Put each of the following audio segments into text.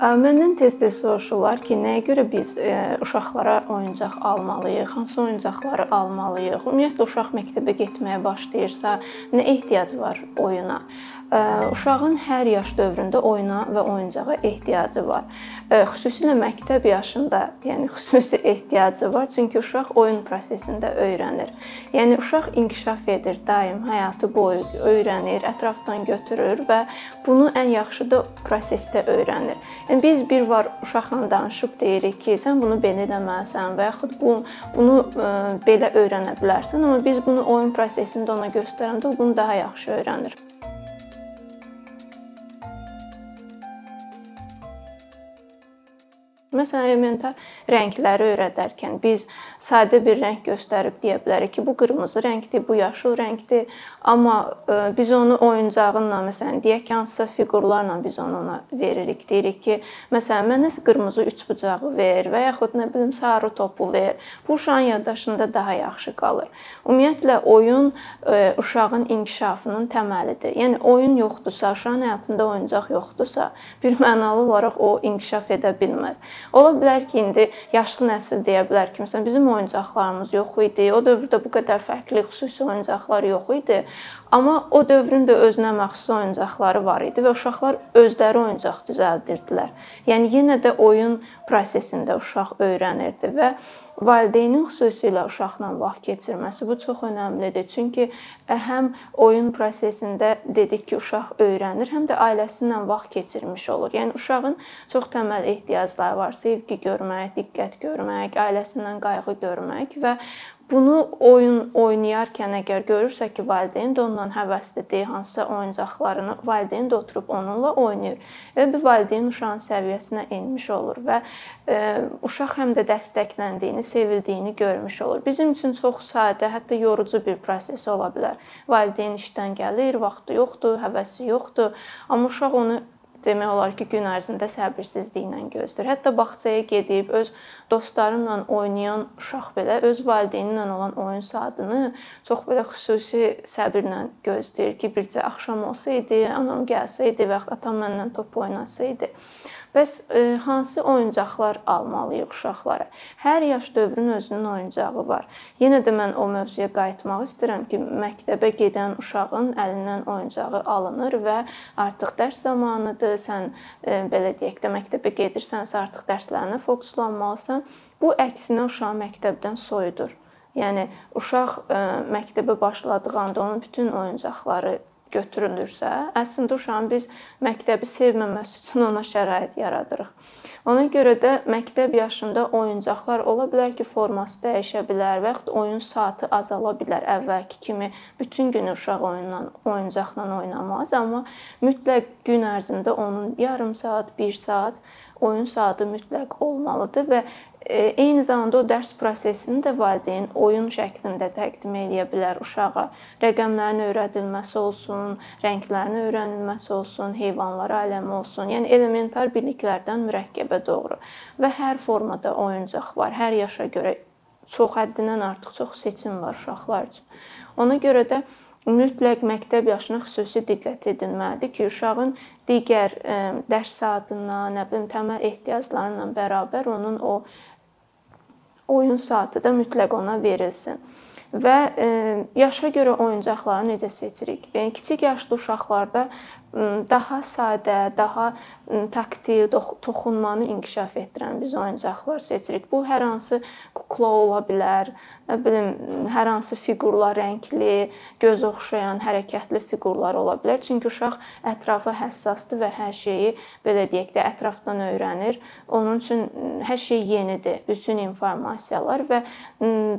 Məndən tez-tez soruşurlar ki, nəyə görə biz uşaqlara oyuncaq almalıyıq, hansı oyuncaqları almalıyıq? Ümumiyyətlə uşaq məktəbə getməyə başlayırsa, nə ehtiyacı var oyuna? Uşağın hər yaş dövründə oyuna və oyuncağa ehtiyacı var. Xüsusilə məktəb yaşında, yəni xüsusi ehtiyacı var, çünki uşaq oyun prosesində öyrənir. Yəni uşaq inkişaf edir, daim həyatı boyu öyrənir, ətrafdan götürür və bunu ən yaxşı da prosesdə öyrənir. Yəni biz bir var uşaqla danışıb deyirik ki, sən bunu belə etməlisən və yaxud bu bunu belə öyrənə bilərsən, amma biz bunu oyun prosesində ona göstərəndə o bunu daha yaxşı öyrənir. Məsələn, elementar rəngləri öyrədərkən biz sadə bir rəng göstərib deyə bilərik ki, bu qırmızı rəngdir, bu yaşıl rəngdir, amma e, biz onu oyuncağınla, məsələn, deyək ki, hansısa fiqurlarla biz onu ona veririk. Deyirik ki, məsələn, mənə qırmızı üçbucağı ver və yaxud nə bilim sarı topu ver. Bu uşağın yaddaşında daha yaxşı qalır. Ümumiyyətlə oyun e, uşağın inkişafının təməlidir. Yəni oyun yoxdursa, uşağın həyatında oyuncaq yoxdursa, bir mənalı olaraq o inkişaf edə bilməz. Ola bilər ki, indi yaşlı nəsil deyə bilər ki, məsələn, bizim oyuncaqlarımız yox idi. O dövrdə bu qədər fərqli xüsusi oyuncaqlar yox idi. Amma o dövrün də özünə məxsus oyuncaqları var idi və uşaqlar özləri oyuncaq düzəldirdilər. Yəni yenə də oyun prosesində uşaq öyrənirdi və Valideynin xüsusilə uşaqla vaxt keçirməsi bu çox əhəmilidir. Çünki həm oyun prosesində dedik ki, uşaq öyrənir, həm də ailəsi ilə vaxt keçirmiş olur. Yəni uşağın çox təməl ehtiyacları var: sevgi görmək, diqqət görmək, ailəsindən qayğı görmək və Bunu oyun oynayarkən əgər görürsə ki, valideyn də ondan həvəslidir, hansısa oyuncaqlarını valideyn də oturub onunla oynayır. Və bu valideyn uşağın səviyyəsinə enmiş olur və e, uşaq həm də dəstəkləndiyini, sevildiyini görmüş olur. Bizim üçün çox sadə, hətta yorucu bir proses ola bilər. Valideyn işdən gəlir, vaxtı yoxdur, həvəsi yoxdur, amma uşaq onu demək olar ki, gün ərzində səbirsizliklə gözləyir. Hətta bağçaya gedib öz dostlarınla oynayan uşaq belə öz valideyni ilə olan oyun saatını çox belə xüsusi səbirlə gözləyir ki, bircə axşam olsaydı, anam gəlsəydi və atam məndən top oynasaydı. Bəs e, hansı oyuncaqlar almalıyıq uşaqlara? Hər yaş dövrün özünün oyuncağı var. Yenə də mən o mövzuya qayıtmaq istəyirəm ki, məktəbə gedən uşağın əlindən oyuncağı alınır və artıq dərs zamanıdır. Sən e, belə deyək də məktəbə gedirsənsə, artıq dərslərinə fokuslanmalısan. Bu əksinə uşağı məktəbdən soyudur. Yəni uşaq ə, e, məktəbə başladığı anda onun bütün oyuncaqları götürülürsə, əslində uşağın biz məktəbi sevməməsi üçün ona şərait yaradırıq. Ona görə də məktəb yaşında oyuncaqlar ola bilər ki, forması dəyişə bilər yaxud oyun saatı azala bilər. Əvvəlki kimi bütün gün uşaq oyunla, oyuncaqla oynamaz, amma mütləq gün ərzində onun yarım saat, 1 saat oyun saatı mütləq olmalıdır və eyni zamanda o dərs prosesini də valideyn oyun şəklində təqdim edə bilər uşağa. Rəqəmlərin öyrədilməsi olsun, rənglərin öyrənilməsi olsun, heyvanlar aləmi olsun. Yəni elementar biliklərdən mürəkkəbə doğru və hər formada oyuncaq var. Hər yaşa görə çox həddindən artıq çox seçim var uşaqlar üçün. Ona görə də mütləq məktəb yaşına xüsusi diqqət edilməlidir ki, uşağın digər ə, dərs saatından, nə bilim, təməl ehtiyaclarla bərabər onun o oyun saatı da mütləq ona verilsin. Və ə, yaşa görə oyuncaqları necə seçirik? Yəni kiçik yaşlı uşaqlarda daha sadə, daha taktil, toxunmanı inkişaf etdirən biz oyuncaqlar seçirik. Bu hər hansı kukla ola bilər, nə bilim, hər hansı fiqurlar, rəngli, göz oxşayan, hərəkətli fiqurlar ola bilər. Çünki uşaq ətrafa həssasdır və hər şeyi belə deyək də ətrafdan öyrənir. Onun üçün hər şey yenidir, bütün informasiyalar və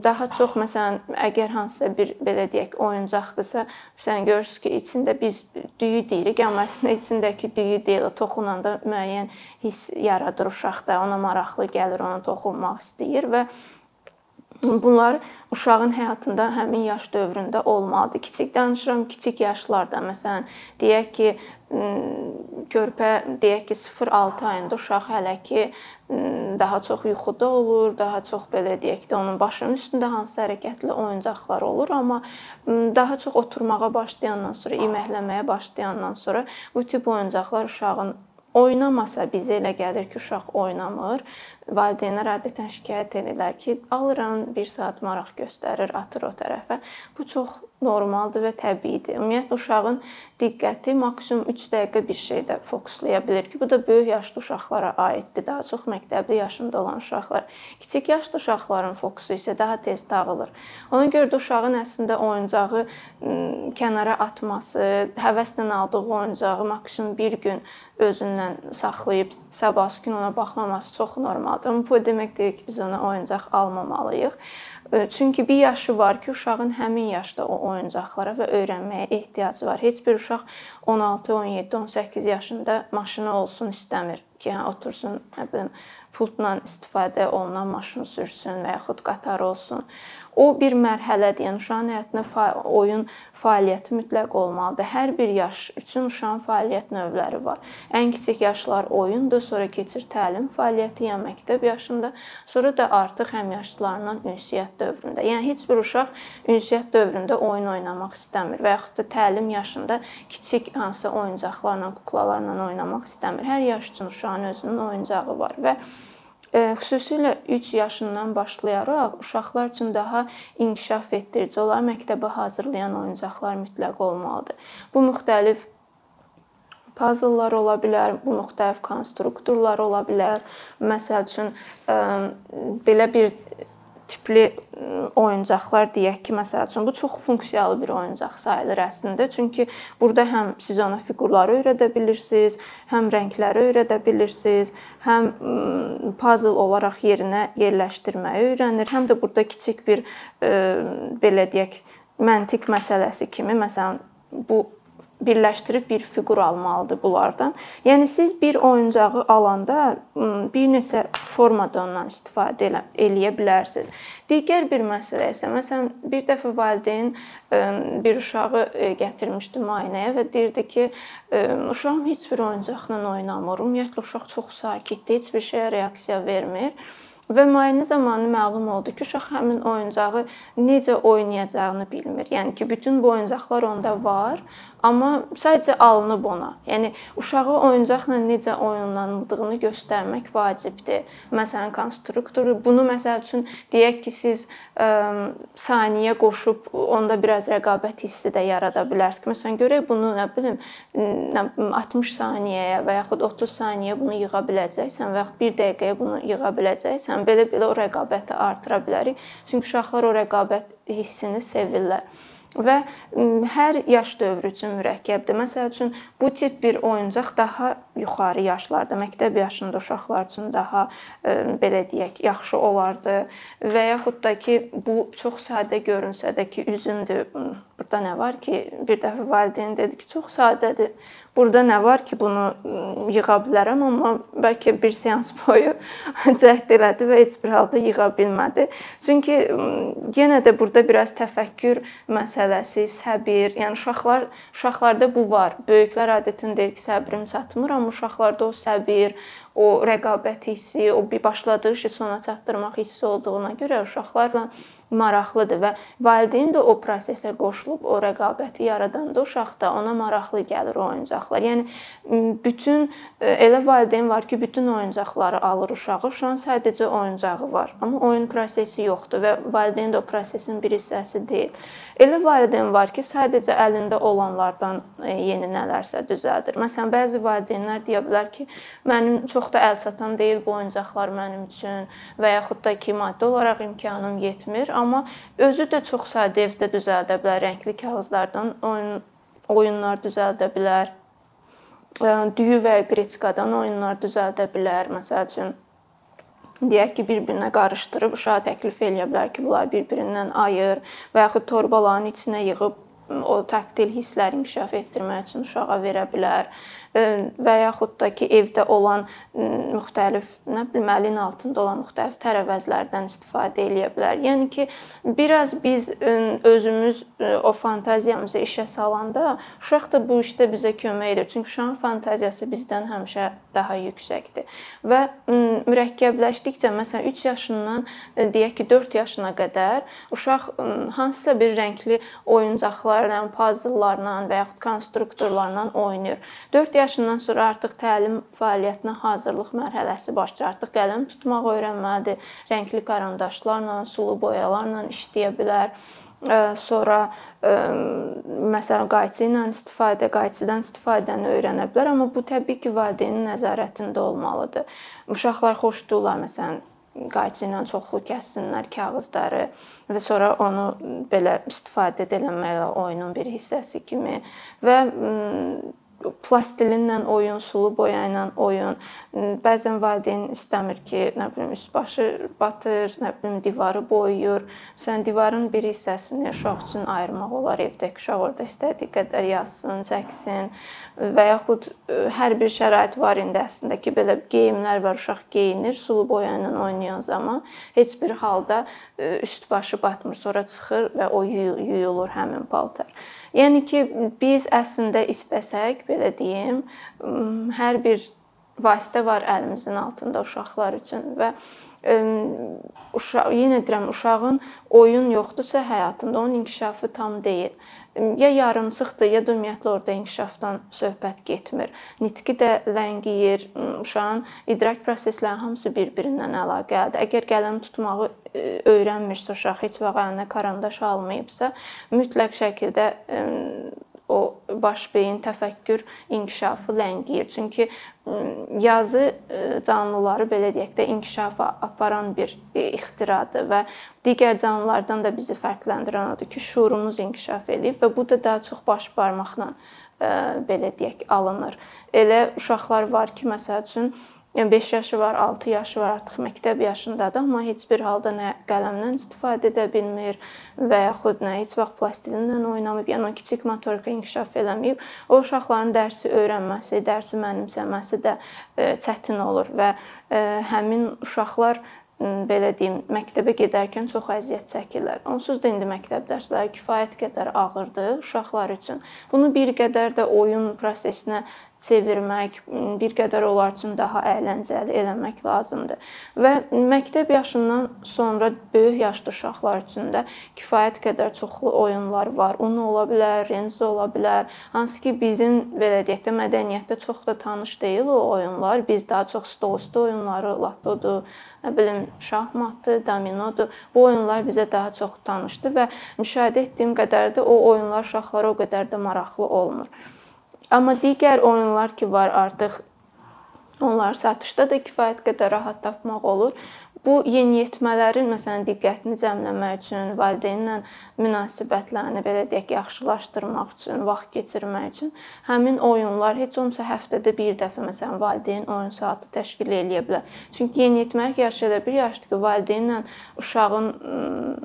daha çox məsələn, əgər hansısa bir belə deyək oyuncaqdırsa, sən görürsüz ki, içində biz düyü deyirik amma əslində içindəki düyü deyil, toxunanda müəyyən hiss yaradır uşaqda, ona maraqlı gəlir, ona toxunmaq istəyir və bunlar uşağın həyatında həmin yaş dövründə olmalıdır. Kiçik danışıram, kiçik yaşlarda, məsələn, deyək ki, körpə deyək ki 0-6 ayında uşaq hələ ki daha çox yuxuda olur, daha çox belə deyək də onun başının üstündə hansısa hərəkətli oyuncaqlar olur, amma daha çox oturmağa başlayandan sonra, iməkləməyə başlayandan sonra bu tip oyuncaqlar uşağın oynamasa bizə elə gəlir ki, uşaq oynamır. Valideynlər adətən şikayət edirlər ki, alıram 1 saat maraq göstərir, atır o tərəfə. Bu çox normaldır və təbiidir. Ümumiyyətlə uşağın diqqəti maksimum 3 dəqiqə bir şeydə fokuslaya bilər ki, bu da böyük yaşlı uşaqlara aiddir. Daha çox məktəbli yaşında olan uşaqlar. Kiçik yaşlı uşaqların fokusu isə daha tez dağılır. Ona görə də uşağın əslində oyuncağı kənara atması, həvəslə aldığı oyuncağı maksimum 1 gün özündən saxlayıb sabahsı gün ona baxmaması çox normaldır. Amma bu demək deyil ki, biz ona oyuncaq almamalıyıq. Çünki bir yaşı var ki, uşağın həmin yaşda o oyuncaqlara və öyrənməyə ehtiyacı var. Heç bir uşaq 16, 17, 18 yaşında maşını olsun istəmir ki, hə otursun, nə bilim, pultla istifadə olunan maşın sürsün və yaxud qatar olsun. O bir mərhələdir. Yəni uşağın həyatında fa oyun fəaliyyəti mütləq olmalıdır. Hər bir yaş üçün uşağın fəaliyyət növləri var. Ən kiçik yaşlar oyundur, sonra keçir təlim fəaliyyəti, yəni məktəb yaşında, sonra da artıq həmyaşlılarla ünsiyyət dövründə. Yəni heç bir uşaq ünsiyyət dövründə oyun oynamaq istəmir və yaxud da təlim yaşında kiçik hansı oyuncaqlarla, kuklalarla oynamaq istəmir. Hər yaş üçün uşağın özünün oyuncağı var və Xüsusilə 3 yaşından başlayaraq uşaqlar üçün daha inkişaf etdirici, onları məktəbə hazırlayan oyuncaqlar mütləq olmalıdır. Bu müxtəlif puzzlelar ola bilər, bu müxtəlif konstruktorlar ola bilər. Məsəl üçün belə bir tipli oyuncaqlar deyək ki, məsəl üçün bu çox funksiyalı bir oyuncaq sayılır əslində. Çünki burada həm siz ona fiqurları öyrədə bilirsiniz, həm rəngləri öyrədə bilirsiniz, həm puzzle olaraq yerinə yerləşdirməyi öyrənir, həm də burada kiçik bir belə deyək, məntiq məsələsi kimi, məsələn, bu birləşdirib bir fiqur almalıdır bunlardan. Yəni siz bir oyuncağı alanda bir neçə formada ondan istifadə elə, eləyə bilərsiniz. Digər bir məsələ isə məsələn bir dəfə valideyn bir uşağı gətirmişdi müayinəyə və deyirdi ki, uşağım heç bir oyuncaqla oynamır. Ümumiyyətlə uşaq çox sakitdir, heç bir şeyə reaksiya vermir. Və müayinə zamanı məlum oldu ki, uşaq həmin oyuncağı necə oynayacağını bilmir. Yəni ki, bütün bu oyuncaqlar onda var, amma sadəcə alınıb ona. Yəni uşağı oyuncaqla necə oynandığını göstərmək vacibdir. Məsələn, konstruktoru bunu məsəl üçün deyək ki, siz ə, saniyə qoşub onda biraz rəqabət hissi də yarada bilərsiniz. Məsələn, görək bunu nə bilim 60 saniyəyə və yaxud 30 saniyəyə bunu yığa biləcəksən və yaxud 1 dəqiqəyə bunu yığa biləcəksən, belə-belə o rəqabəti artıra bilərik. Çünki uşaqlar o rəqabət hissini sevirlər və hər yaş dövrü üçün mürəkkəbdir. Məsəl üçün bu tip bir oyuncaq daha yuxarı yaşlarda, məktəb yaşında uşaqlar üçün daha belə deyək, yaxşı olardı və yaxud da ki, bu çox sadə görünsə də ki, üzümdür. Burada nə var ki, bir dəfə valideyn dedi ki, çox sadədir. Burada nə var ki, bunu yığa bilərəm, amma bəlkə bir seans boyu cəhd elədi və heç bir halda yığa bilmədi. Çünki yenə də burada biraz təfəkkür məsələsi, səbir, yəni uşaqlar uşaqlarda bu var. Böyüklər adətən deyir ki, səbrim çatmır, amma uşaqlarda o səbir, o rəqabət hissi, o bir başladığı işi sona çatdırmaq hissi olduğuna görə uşaqlarla maraqlıdır və valideyn də o prosesə qoşulub o rəqabəti yaradanda uşaqda ona maraqlı gəlir o oyuncaqlar. Yəni bütün e, elə valideyn var ki, bütün oyuncaqları alır uşağı, uşağın sadəcə oyuncağı var, amma oyun prosesi yoxdur və valideyn də o prosesin bir hissəsi deyil. Elə valideyn var ki, sadəcə əlində olanlardan e, yeni nələrsə düzəldir. Məsələn, bəzi valideynlər deyə bilər ki, mənim çox da əlçatan deyil bu oyuncaqlar mənim üçün və yaxud da ki, maddi olaraq imkanım yetmir, amma özü də çox sadə evdə düzəldə bilər, rəngli kağızlardan oyun oyunlar düzəldə bilər. Düyü və qreçkadan oyunlar düzəldə bilər. Məsəl üçün deyək ki, bir-birinə qarışdırıb uşağa təklif eləyə bilər ki, bunları bir-birindən ayır və yaxud torbaların içinə yığıb o taktil hissləri inkişaf etdirmək üçün uşağa verə bilər və yaxud da ki, evdə olan müxtəlif, nə bilim, əlin altında olan müxtəlif tərəvəzlərdən istifadə eləyə bilər. Yəni ki, biraz biz özümüz o fantaziyamızı işə salanda, uşaq da bu işdə bizə kömək edir. Çünki uşağın fantaziyası bizdən həmişə daha yüksəkdir. Və mürəkkəbləşdikcə, məsələn, 3 yaşından deyək ki, 4 yaşına qədər uşaq hansısa bir rəngli oyuncaqlar oyuncaqlarla, puzzlelarla və yaxud konstruktorlarla oynayır. 4 yaşından sonra artıq təlim fəaliyyətinə hazırlıq mərhələsi başlayır. Artıq qələm tutmaq öyrənməlidir. Rəngli karandaşlarla, sulu boyalarla işləyə bilər sonra məsələn qayçı ilə istifadə, qayçıdan istifadəni öyrənə bilər, amma bu təbii ki, valideynin nəzarətində olmalıdır. Uşaqlar xoşdurlar məsələn qayçı ilə çoxlu kəssinlər kağızları və sonra onu belə istifadə etməyə oyunun bir hissəsi kimi və plastilinlə oyun, sulu boya ilə oyun. Bəzən valideyn istəmir ki, nə bilim, üst-başı batır, nə bilim, divarı boyuyur. Sən divarın bir hissəsini uşaq üçün ayırmaq olar evdəki uşaq orada istədiyi qədər yazsın, çəksin və yaxud hər bir şərait var indi əslində ki, belə geyimlər var, uşaq geyinir, sulu boya ilə oynayan zaman heç bir halda üst-başı batmır, sonra çıxır və o yuyulur həmin paltar. Yəni ki, biz əslində istəsək, belə deyim, hər bir vasitə var əlimizin altında uşaqlar üçün və uşaq yenə deyirəm, uşağın oyun yoxdursa həyatında onun inkişafı tam deyil ya yarımçıqdır, ya da ümumiyyətlə orada inkişafdan söhbət getmir. Nitqi də ləngiyir, uşağın idrak prosesləri hamısı bir-birindən əlaqəlidir. Əgər qələm tutmağı öyrənmirsə uşaq, heç vaxt əlinə karandaş almayıbsa, mütləq şəkildə o baş beyin təfəkkür inkişafıləngiyir. Çünki yazı canlıları belə deyək də inkişafa aparan bir ixtiradır və digər canlılardan da bizi fərqləndirən odur ki, şuurumuz inkişaf eləyib və bu da daha çox baş barmaqla belə deyək alınır. Elə uşaqlar var ki, məsəl üçün Yəni 5 yaşı var, 6 yaşı var, artıq məktəb yaşındadır, amma heç bir halda nə qələmdən istifadə edə bilmir və yaxud nə heç vaxt plastilinlə oynamayıb, yəni o kiçik motorika inkişaf eləməyib. O uşaqların dərsi öyrənməsi, dərsi mənimsəməsi də çətin olur və həmin uşaqlar belə deyim, məktəbə gedərkən çox əziyyət çəkirlər. Onsuz da indi məktəb dərsləri kifayət qədər ağırdır uşaqlar üçün. Bunu bir qədər də oyun prosesinə çevirmək, bir qədər onlar üçün daha əyləncəli eləmək lazımdır. Və məktəb yaşından sonra böyük yaşlı uşaqlar üçün də kifayət qədər çoxlu oyunlar var. Uno ola bilər, Renzo ola bilər. Hansı ki bizim belə deyək də mədəniyyətdə çox da tanış deyil o oyunlar. Biz daha çox stol üstü oyunları, lottodur, nə bilim, şahmatdır, dominodur. Bu oyunlar bizə daha çox tanışdır və müşahidə etdiyim qədər də o oyunlar uşaqlara o qədər də maraqlı olmur. Amma digər oyunlar ki var artıq onları satışda da kifayət qədər rahat tapmaq olur. Bu yeniyetmələrin məsələn diqqətini cəmləmək üçün, valideynlə münasibətlərini belə deyək, yaxşılaşdırmaq üçün, vaxt keçirmək üçün həmin oyunlar heç olmasa həftədə bir dəfə məsələn valideyn oyun saatı təşkil eləyə bilər. Çünki yeniyetməlik yaşı elə bir yaşdır ki, valideynlə uşağın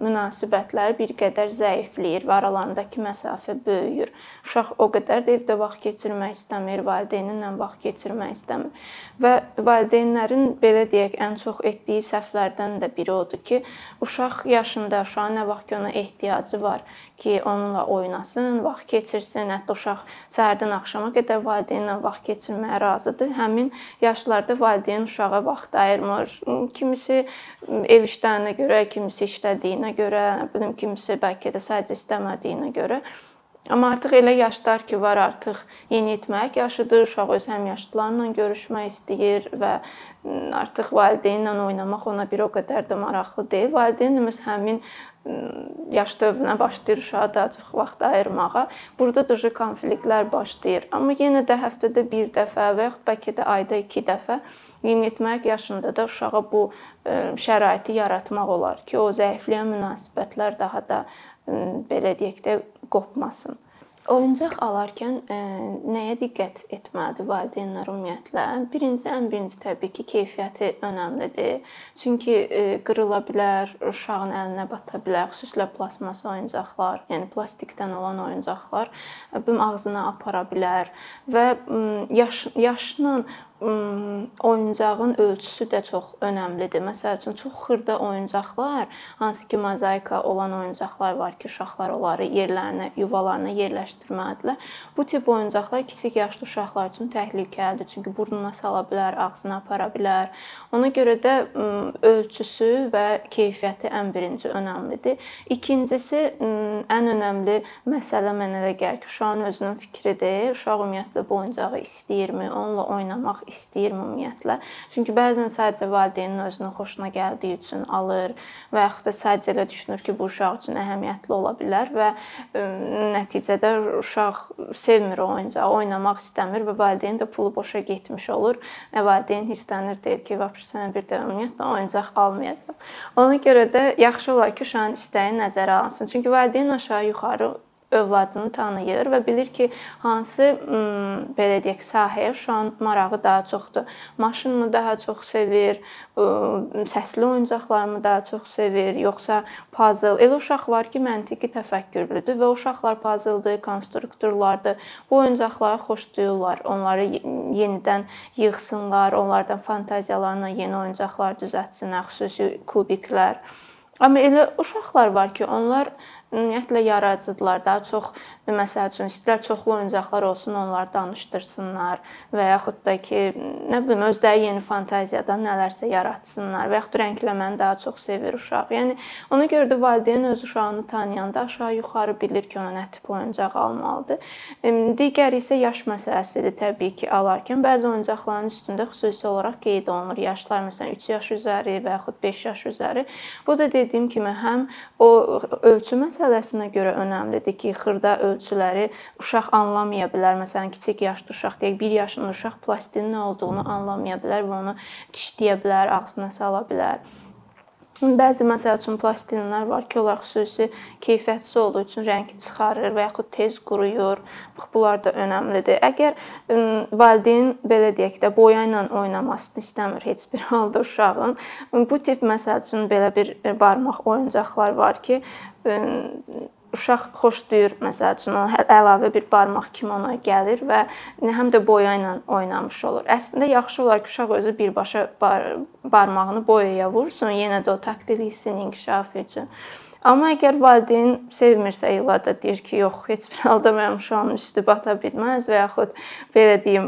münasibətləri bir qədər zəifləyir və aralarındakı məsafə böyüyür. Uşaq o qədər də evdə vaxt keçirmək istəmir, valideyninlə vaxt keçirmək istəmir. Və valideynlərin belə deyək, ən çox etdiyi səhv səhvlərdən də biri odur ki, uşaq yaşında uşağın nə vaxt ki ona ehtiyacı var ki, onunla oynasın, vaxt keçirsin, hətta uşaq səhərdən axşama qədər valideynlə vaxt keçirməyə razıdır. Həmin yaşlarda valideyn uşağa vaxt ayırmır. Kimisi ev işlərinə görə, kimisi işlədiyinə görə, bilim, kimisi bəlkə də sadəcə istəmədiyinə görə Amma artıq elə yaşlar ki, var artıq yeniyetməlik yaşıdır, uşaq öz həmyaşıdlarla görüşmək istəyir və artıq valideynlə oynamaq ona bir o qədər də maraqlı deyil. Valideynimiz həmin yaş dövrünə başlayır uşağa daha çox vaxt ayırmağa. Burada da konfliktlər başlayır. Amma yenə də həftədə bir dəfə və yaxud bəlkə də ayda 2 dəfə yeniyetməlik yaşında da uşağa bu şəraiti yaratmaq olar ki, o zəifləyən münasibətlər daha da belə deyək də qopmasın. Oyuncaq alarkən ə, nəyə diqqət etməlidir valideynlər ümumiyyətlə? Birinci, ən birinci təbii ki, keyfiyyəti önəmlidir. Çünki ə, qırıla bilər, uşağın əlinə bata bilər, xüsusilə plastmas oyuncaqlar, yəni plastikdən olan oyuncaqlar bu ağzına apara bilər və yaş yaşla oyuncağın ölçüsü də çox əhəmilidir. Məsəl üçün çox xırda oyuncaqlar, hansı ki mozaika olan oyuncaqlar var ki, uşaqlar onları yerlərinə, yuvalarına yerləşdirməlidirlər. Bu tip oyuncaqlar kiçik yaşlı uşaqlar üçün təhlükəlidir, çünki burnuna sala bilər, ağzına apara bilər. Ona görə də ölçüsü və keyfiyyəti ən birinci əhəmilidir. İkincisi, ən əhəmili məsələ mənə elə gəlir ki, uşağın özünün fikridir. Uşaq ümumiyyətlə bu oyuncağı istəyirmi, onunla oynamaq istəyirmi ümumiyyətlə? Çünki bəzən sadəcə valideynin özünün xoşuna gəldiyi üçün alır və yaxud da sadəcə elə düşünür ki, bu uşaq üçün əhəmiyyətli ola bilər və nəticədə uşaq sevmir o oyuncağı, oynamaq istəmir və valideyn də pulu boşa getmiş olur. Və valideyn hisslənir deyir ki, "Vəbşə sənə bir də ümumiyyətlə oyuncaq almayacağam." Ona görə də yaxşı olar ki, uşağın istəyi nəzərə alınsın. Çünki valideyn aşağı-yuxarı övladını tanıyır və bilir ki, hansı belə deyək, sahəyə uşağın marağı daha çoxdur. Maşınmı daha çox sevir, səsli oyuncaqlarmı daha çox sevir, yoxsa puzzle. Elə uşaq var ki, məntiqi təfəkkürlüdür və uşaqlar puzzle-dır, konstruktorlardır. Bu oyuncaqları xoşlayırlar. Onları yenidən yığsınlar, onlardan fantaziyalarla yeni oyuncaqlar düzəltsinlər, xüsusi kubiklər. Amma elə uşaqlar var ki, onlar ümumiyyətlə yaradıcıdırlar. Daha çox məsəl üçün istər çoxlu oyuncaqlar olsun, onları danışdırsınlar və yaxud da ki, nə bilim özləri yeni fantaziyadan nələrsə yaratsınlar və yaxud rəngləməni daha çox sevir uşaq. Yəni ona görə də valideyn öz uşağını tanıyanda aşağı-yuxarı bilir ki, ona nə tip oyuncaq almalıdır. Digəri isə yaş məsələsidir təbii ki, alarkən bəzi oyuncaqların üstündə xüsusi olaraq qeyd olunur. Yaşlar məsələn 3 yaş üzəri və yaxud 5 yaş üzəri. Bu da dediyim kimi həm o ölçü məsələsinə görə önəmlidir ki, xırda ölçüləri uşaq anlamaya bilər. Məsələn, kiçik yaşlı uşaq deyək, 1 yaşında uşaq plastinin nə olduğunu anlamaya bilər və onu dişləyə bilər, ağzına sala bilər. Bəzi məsəl üçün plastinlər var ki, onlar xüsusi keyfiyyətsiz olduğu üçün rəngi çıxarır və yaxud tez quruyur. Bax bunlar da əhəmilidir. Əgər valideyn belə deyək də boya ilə oynamasını istəmir heç bir halda uşağın, bu tip məsəl üçün belə bir barmaq oyuncaqlar var ki, uşaq xoşlayır, məsəl üçün o əlavə bir barmaq kimi ona gəlir və həm də boya ilə oynamış olur. Əslində yaxşı olar ki, uşaq özü birbaşa bar barmağını boyaya vursun, yenə də o taktil hissin inkişafı üçün. Amma əgər valideyn sevmirsə, övlada deyir ki, yox, heç bir halda mənim uşağımın üstü bata bilməz və yaxud belə deyim,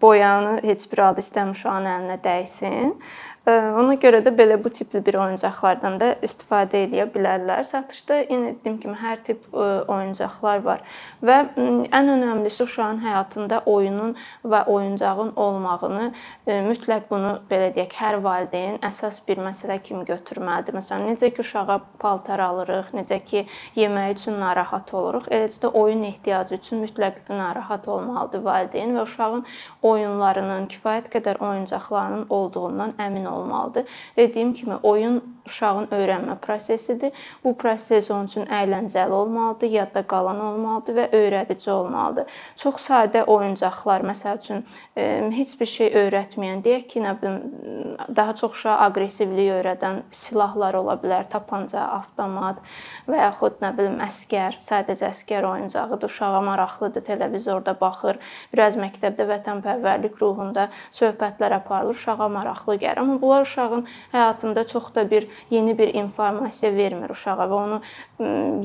boyanı heç bir halda istəmir uşağın əlinə dəysin Ona görə də belə bu tipli bir oyuncaqlardan da istifadə edə bilərlər. Satışda yenə dediyim kimi hər tip oyuncaqlar var və ən önəmlisi uşağın həyatında oyunun və oyuncağın olmağını mütləq bunu belə deyək, hər valideyn əsas bir məsələ kimi götürməlidir. Məsələn, necə ki uşağa paltar alırıq, necə ki yemək üçün narahat oluruq, eləcə də oyun ehtiyacı üçün mütləq narahat olmalıdır valideyn və uşağın oyunlarının, kifayət qədər oyuncaqlarının olduğundan əmin olmalıdır olmalıdır. Dediyim kimi oyun uşağın öyrənmə prosesidir. Bu proses onun üçün əyləncəli olmalıdır, yadda qalan olmalıdır və öyrədici olmalıdır. Çox sadə oyuncaqlar, məsəl üçün heç bir şey öyrətməyən, deyək ki, nə bilim, daha çox uşağa aqressivlik öyrədən silahlar ola bilər, tapanca, avtomat və yaxud nə bilim, əskər, sadəcə əskər oyuncağıdır. Uşağa maraqlıdır, televizorda baxır, biraz məktəbdə vətənpərvərlik ruhunda söhbətlər aparılır, uşağa maraqlı gəlir. Amma bunlar uşağın həyatında çox da bir yeni bir informasiya vermir uşağa və onu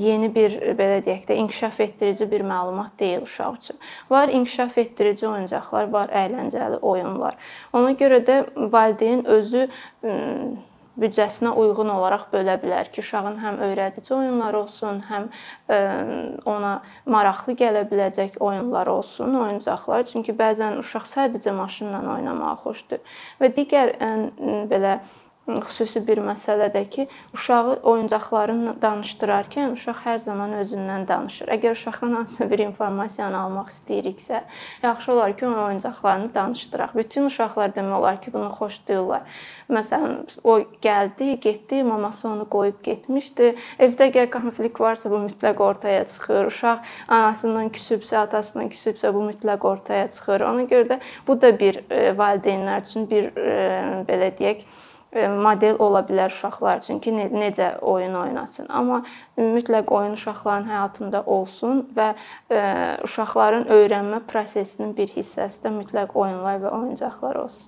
yeni bir belə deyək də inkişaf etdirici bir məlumat deyil uşaq üçün. Var inkişaf etdirici oyuncaqlar, var əyləncəli oyunlar. Ona görə də valideyn özü büdcəsinə uyğun olaraq bölə bilər ki, uşağın həm öyrədici oyunlar olsun, həm ona maraqlı gələ biləcək oyunlar olsun, oyuncaqlar. Çünki bəzən uşaq sadəcə maşınla oynamağı xoşdur və digər belə xüsusi bir məsələdir ki, uşağı oyuncaqlarını danışdırarkən uşaq hər zaman özündən danışır. Əgər uşaqdan hansısa bir informasiyanı almaq istəyiriksə, yaxşı olar ki, onun oyuncaqlarını danışdıraq. Bütün uşaqlar demək olar ki, bunu xoşlayırlar. Məsələn, o gəldi, getdi, maması onu qoyub getmişdi. Evdə əgər konflikt varsa, bu mütləq ortaya çıxır. Uşaq anasından küsübsə, atasından küsübsə, bu mütləq ortaya çıxır. Ona görə də bu da bir e, valideynlər üçün bir e, belə deyək, model ola bilər uşaqlar üçün ki, necə oyun oynasın. Amma mütləq oyun uşaqların həyatında olsun və uşaqların öyrənmə prosesinin bir hissəsi də mütləq oyunlar və oyuncaqlar olsun.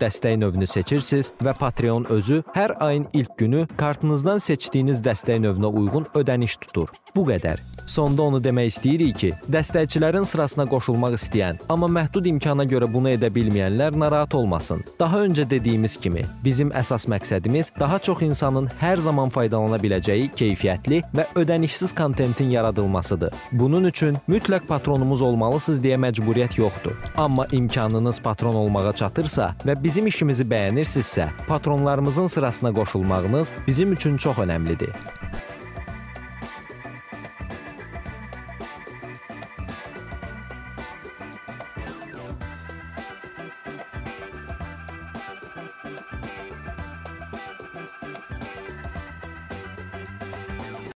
dəstək növünü seçirsiniz və Patreon özü hər ayın ilk günü kartınızdan seçdiyiniz dəstək növünə uyğun ödəniş tutur. Bu qədər. Sonda onu demək istəyirik ki, dəstəkçilərin sırasına qoşulmaq istəyən, amma məhdud imkana görə bunu edə bilməyənlər narahat olmasın. Daha öncə dediyimiz kimi, bizim əsas məqsədimiz daha çox insanın hər zaman faydalana biləcəyi keyfiyyətli və ödənişsiz kontentin yaradılmasıdır. Bunun üçün mütləq patronumuz olmalısınız deyə məcburiyyət yoxdur. Amma imkanınız patron olmağa çatırsa və bizim işimizi bəyənirsinizsə, patronlarımızın sırasına qoşulmağınız bizim üçün çox önəmlidir.